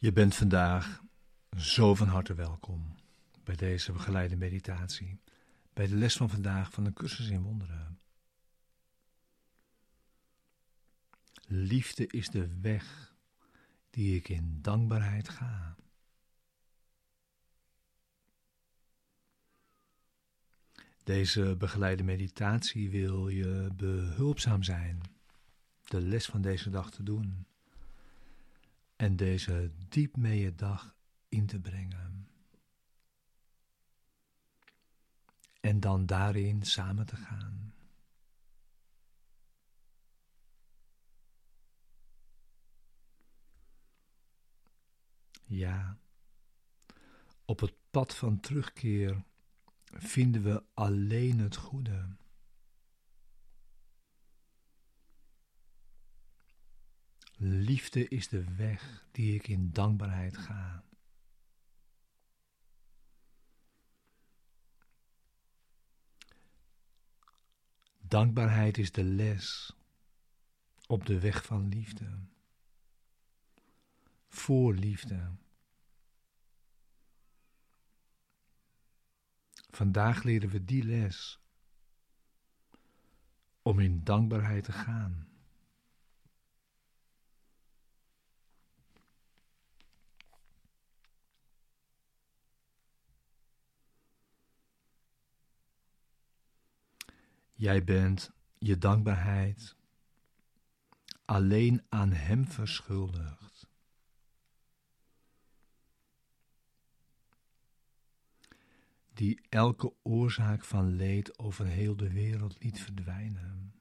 Je bent vandaag zo van harte welkom bij deze begeleide meditatie, bij de les van vandaag van de cursus in wonderen. Liefde is de weg die ik in dankbaarheid ga. Deze begeleide meditatie wil je behulpzaam zijn de les van deze dag te doen en deze diep mee dag in te brengen. En dan daarin samen te gaan. Ja, op het pad van terugkeer vinden we alleen het goede. Liefde is de weg die ik in dankbaarheid ga. Dankbaarheid is de les op de weg van liefde. Voor liefde. Vandaag leren we die les om in dankbaarheid te gaan. Jij bent je dankbaarheid alleen aan Hem verschuldigd. Die elke oorzaak van leed over heel de wereld liet verdwijnen.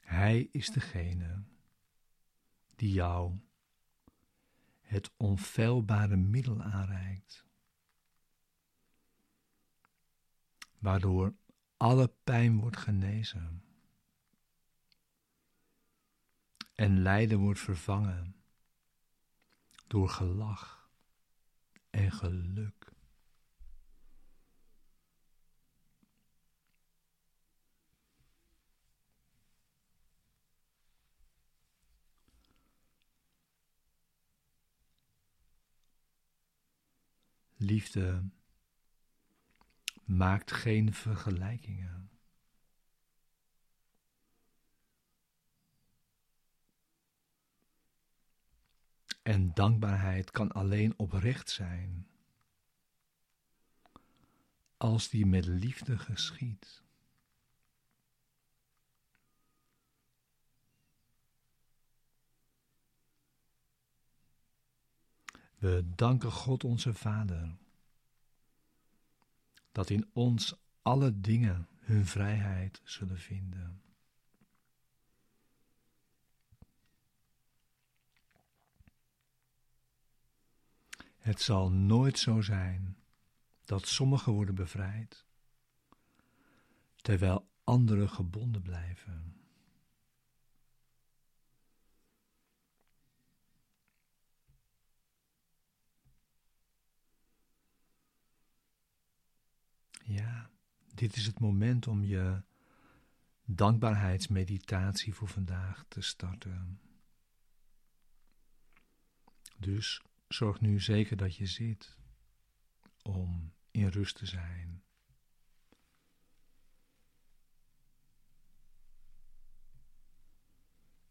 Hij is degene die jou het onfeilbare middel aanreikt waardoor alle pijn wordt genezen en lijden wordt vervangen door gelach en geluk. Liefde maakt geen vergelijkingen. En dankbaarheid kan alleen oprecht zijn als die met liefde geschiet. We danken God onze Vader dat in ons alle dingen hun vrijheid zullen vinden. Het zal nooit zo zijn dat sommigen worden bevrijd, terwijl anderen gebonden blijven. Ja, dit is het moment om je dankbaarheidsmeditatie voor vandaag te starten. Dus zorg nu zeker dat je zit om in rust te zijn.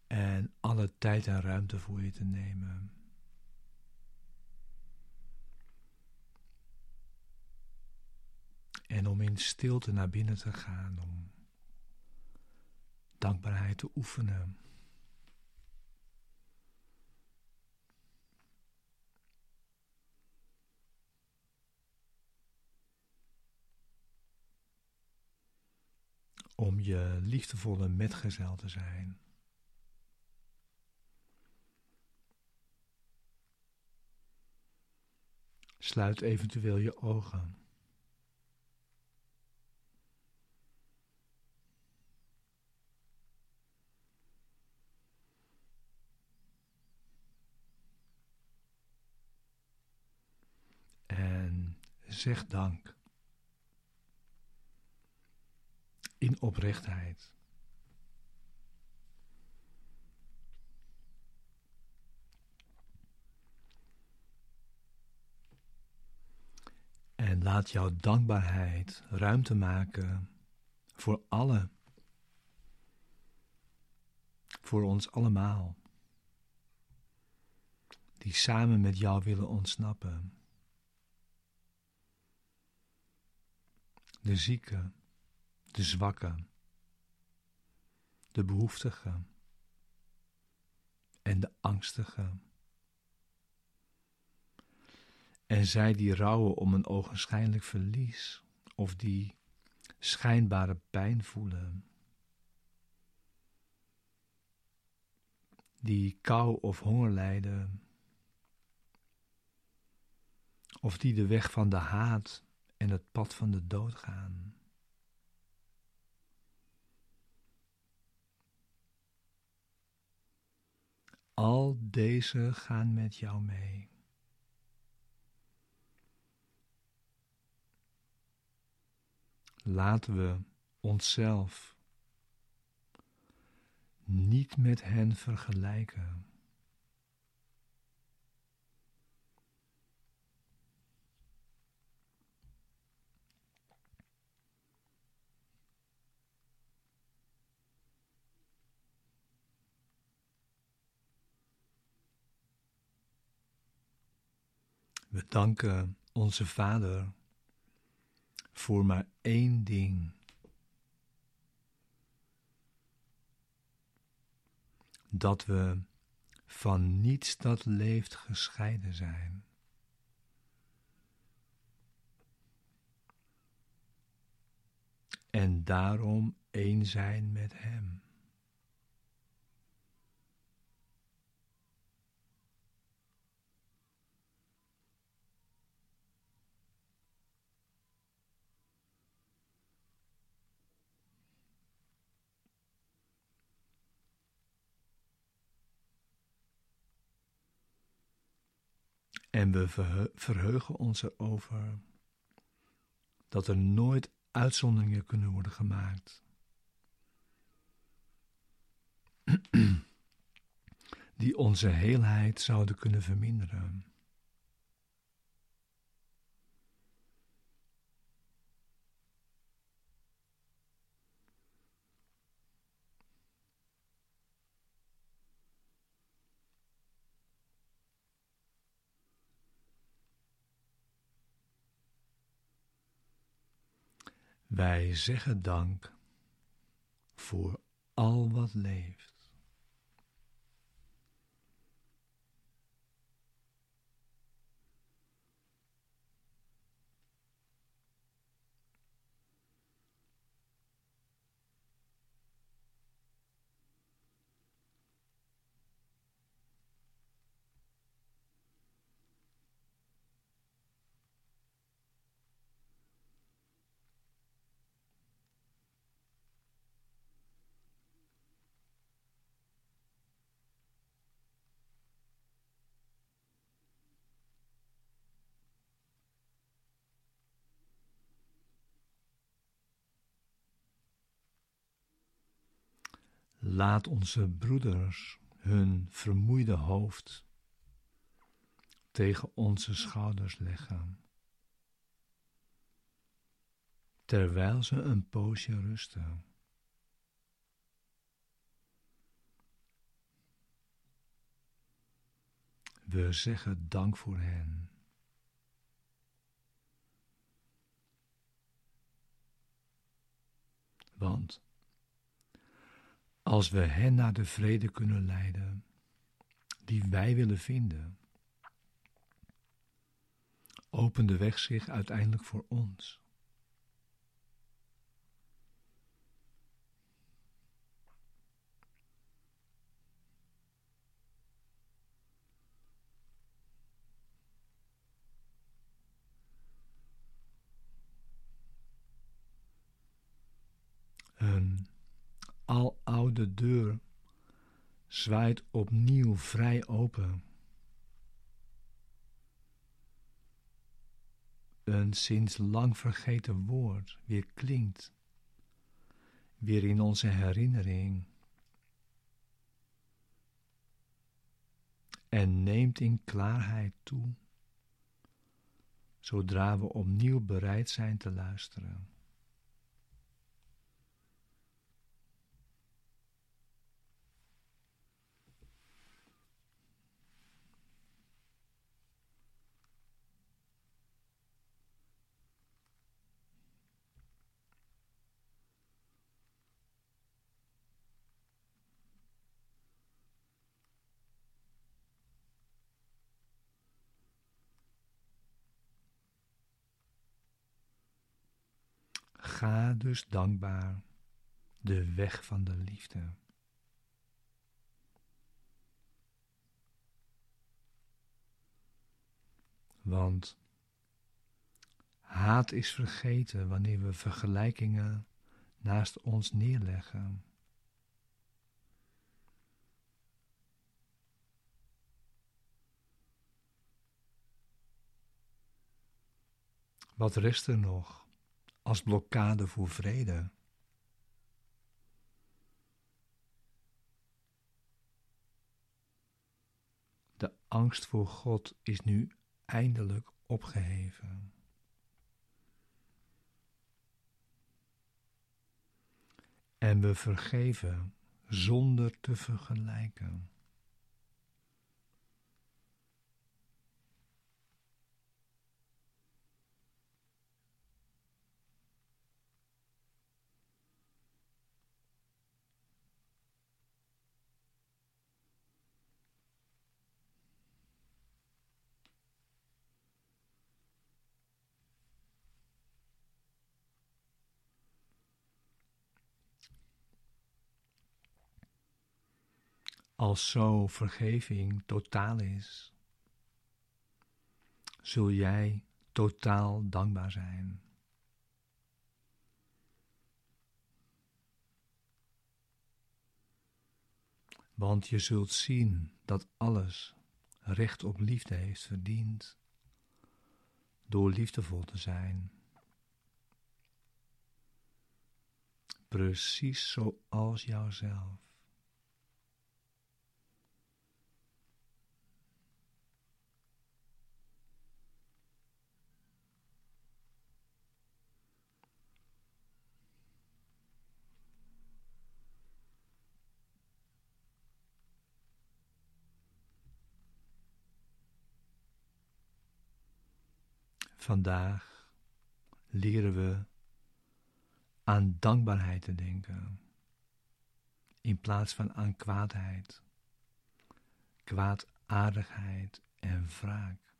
En alle tijd en ruimte voor je te nemen. En om in stilte naar binnen te gaan, om dankbaarheid te oefenen. Om je liefdevolle metgezel te zijn. Sluit eventueel je ogen. zeg dank. In oprechtheid. En laat jouw dankbaarheid ruimte maken voor alle, Voor ons allemaal. Die samen met jou willen ontsnappen. De zieke, de zwakke, de behoeftige en de angstige. En zij die rouwen om een ogenschijnlijk verlies of die schijnbare pijn voelen, die kou of honger lijden, of die de weg van de haat en het pad van de dood gaan. Al deze gaan met jou mee. Laten we onszelf niet met hen vergelijken. We danken onze Vader voor maar één ding. Dat we van niets dat leeft gescheiden zijn. En daarom één zijn met Hem. En we verheugen ons erover dat er nooit uitzonderingen kunnen worden gemaakt. Die onze heelheid zouden kunnen verminderen. Wij zeggen dank voor al wat leeft. Laat onze broeders hun vermoeide hoofd tegen onze schouders leggen, terwijl ze een poosje rusten. We zeggen dank voor hen. Want als we hen naar de vrede kunnen leiden die wij willen vinden, opent de weg zich uiteindelijk voor ons. Een aloude deur zwaait opnieuw vrij open. Een sinds lang vergeten woord weer klinkt, weer in onze herinnering. En neemt in klaarheid toe, zodra we opnieuw bereid zijn te luisteren. Ga dus dankbaar de weg van de liefde. Want haat is vergeten wanneer we vergelijkingen naast ons neerleggen. Wat rest er nog? Als blokkade voor vrede. De angst voor God is nu eindelijk opgeheven. En we vergeven zonder te vergelijken. Als zo vergeving totaal is, zul jij totaal dankbaar zijn. Want je zult zien dat alles recht op liefde heeft verdiend door liefdevol te zijn. Precies zoals jouzelf. Vandaag leren we aan dankbaarheid te denken, in plaats van aan kwaadheid, kwaadaardigheid en wraak.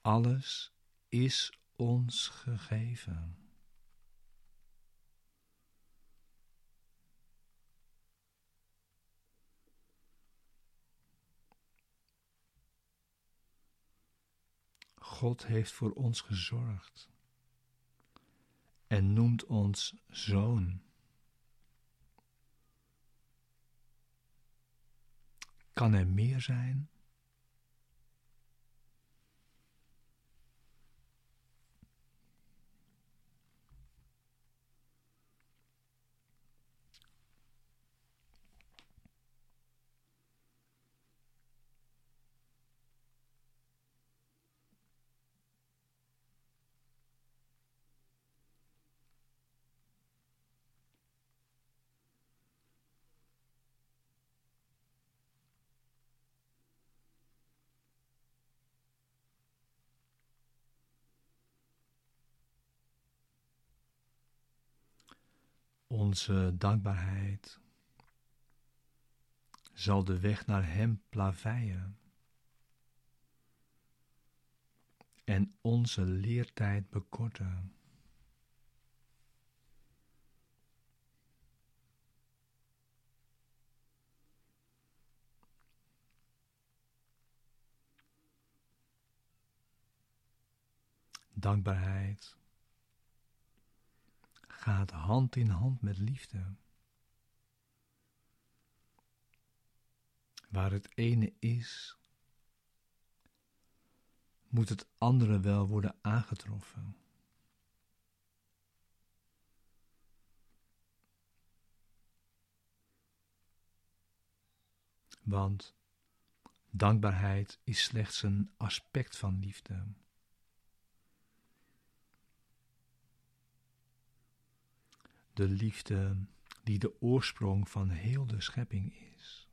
Alles is ons gegeven. God heeft voor ons gezorgd en noemt ons zoon. Kan er meer zijn? Onze dankbaarheid zal de weg naar Hem plaveien en onze leertijd bekorten. Dankbaarheid gaat hand in hand met liefde. Waar het ene is, moet het andere wel worden aangetroffen. Want dankbaarheid is slechts een aspect van liefde. De liefde die de oorsprong van heel de schepping is.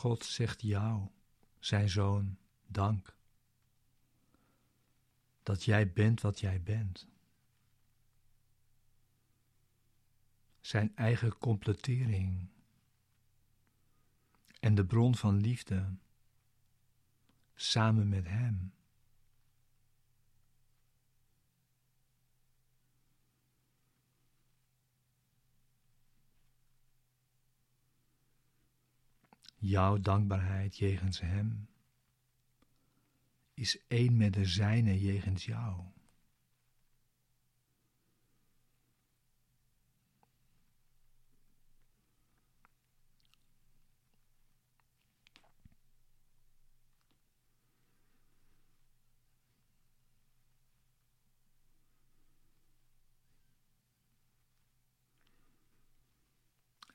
God zegt jou, zijn zoon, dank. Dat jij bent wat jij bent. Zijn eigen completering en de bron van liefde samen met Hem. Jouw dankbaarheid jegens Hem is één met de zijne jegens jou.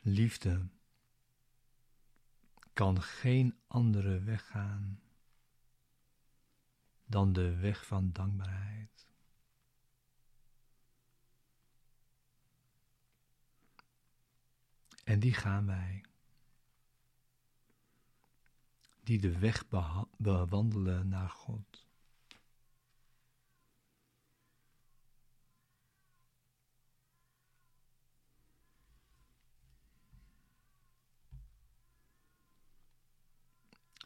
Liefde kan geen andere weg gaan dan de weg van dankbaarheid. En die gaan wij, die de weg bewandelen naar God.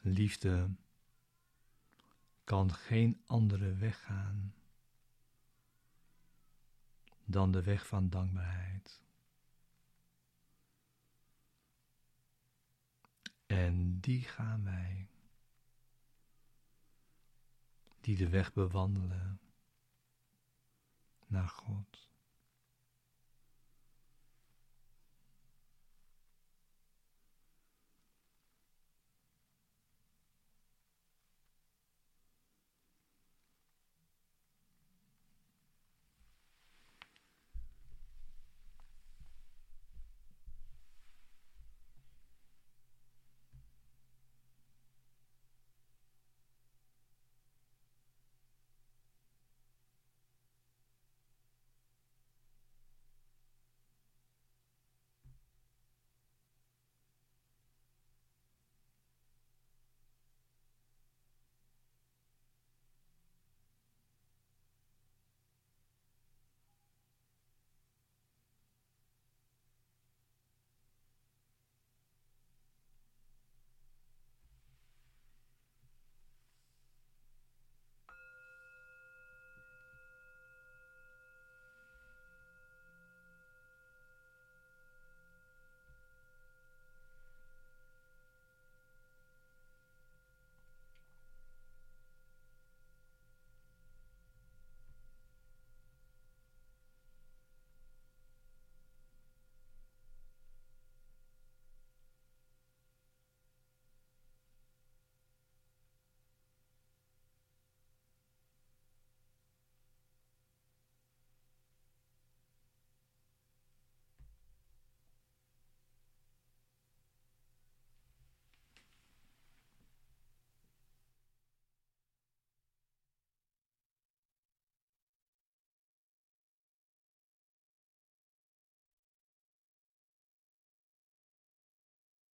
Liefde kan geen andere weg gaan dan de weg van dankbaarheid. En die gaan wij, die de weg bewandelen naar God.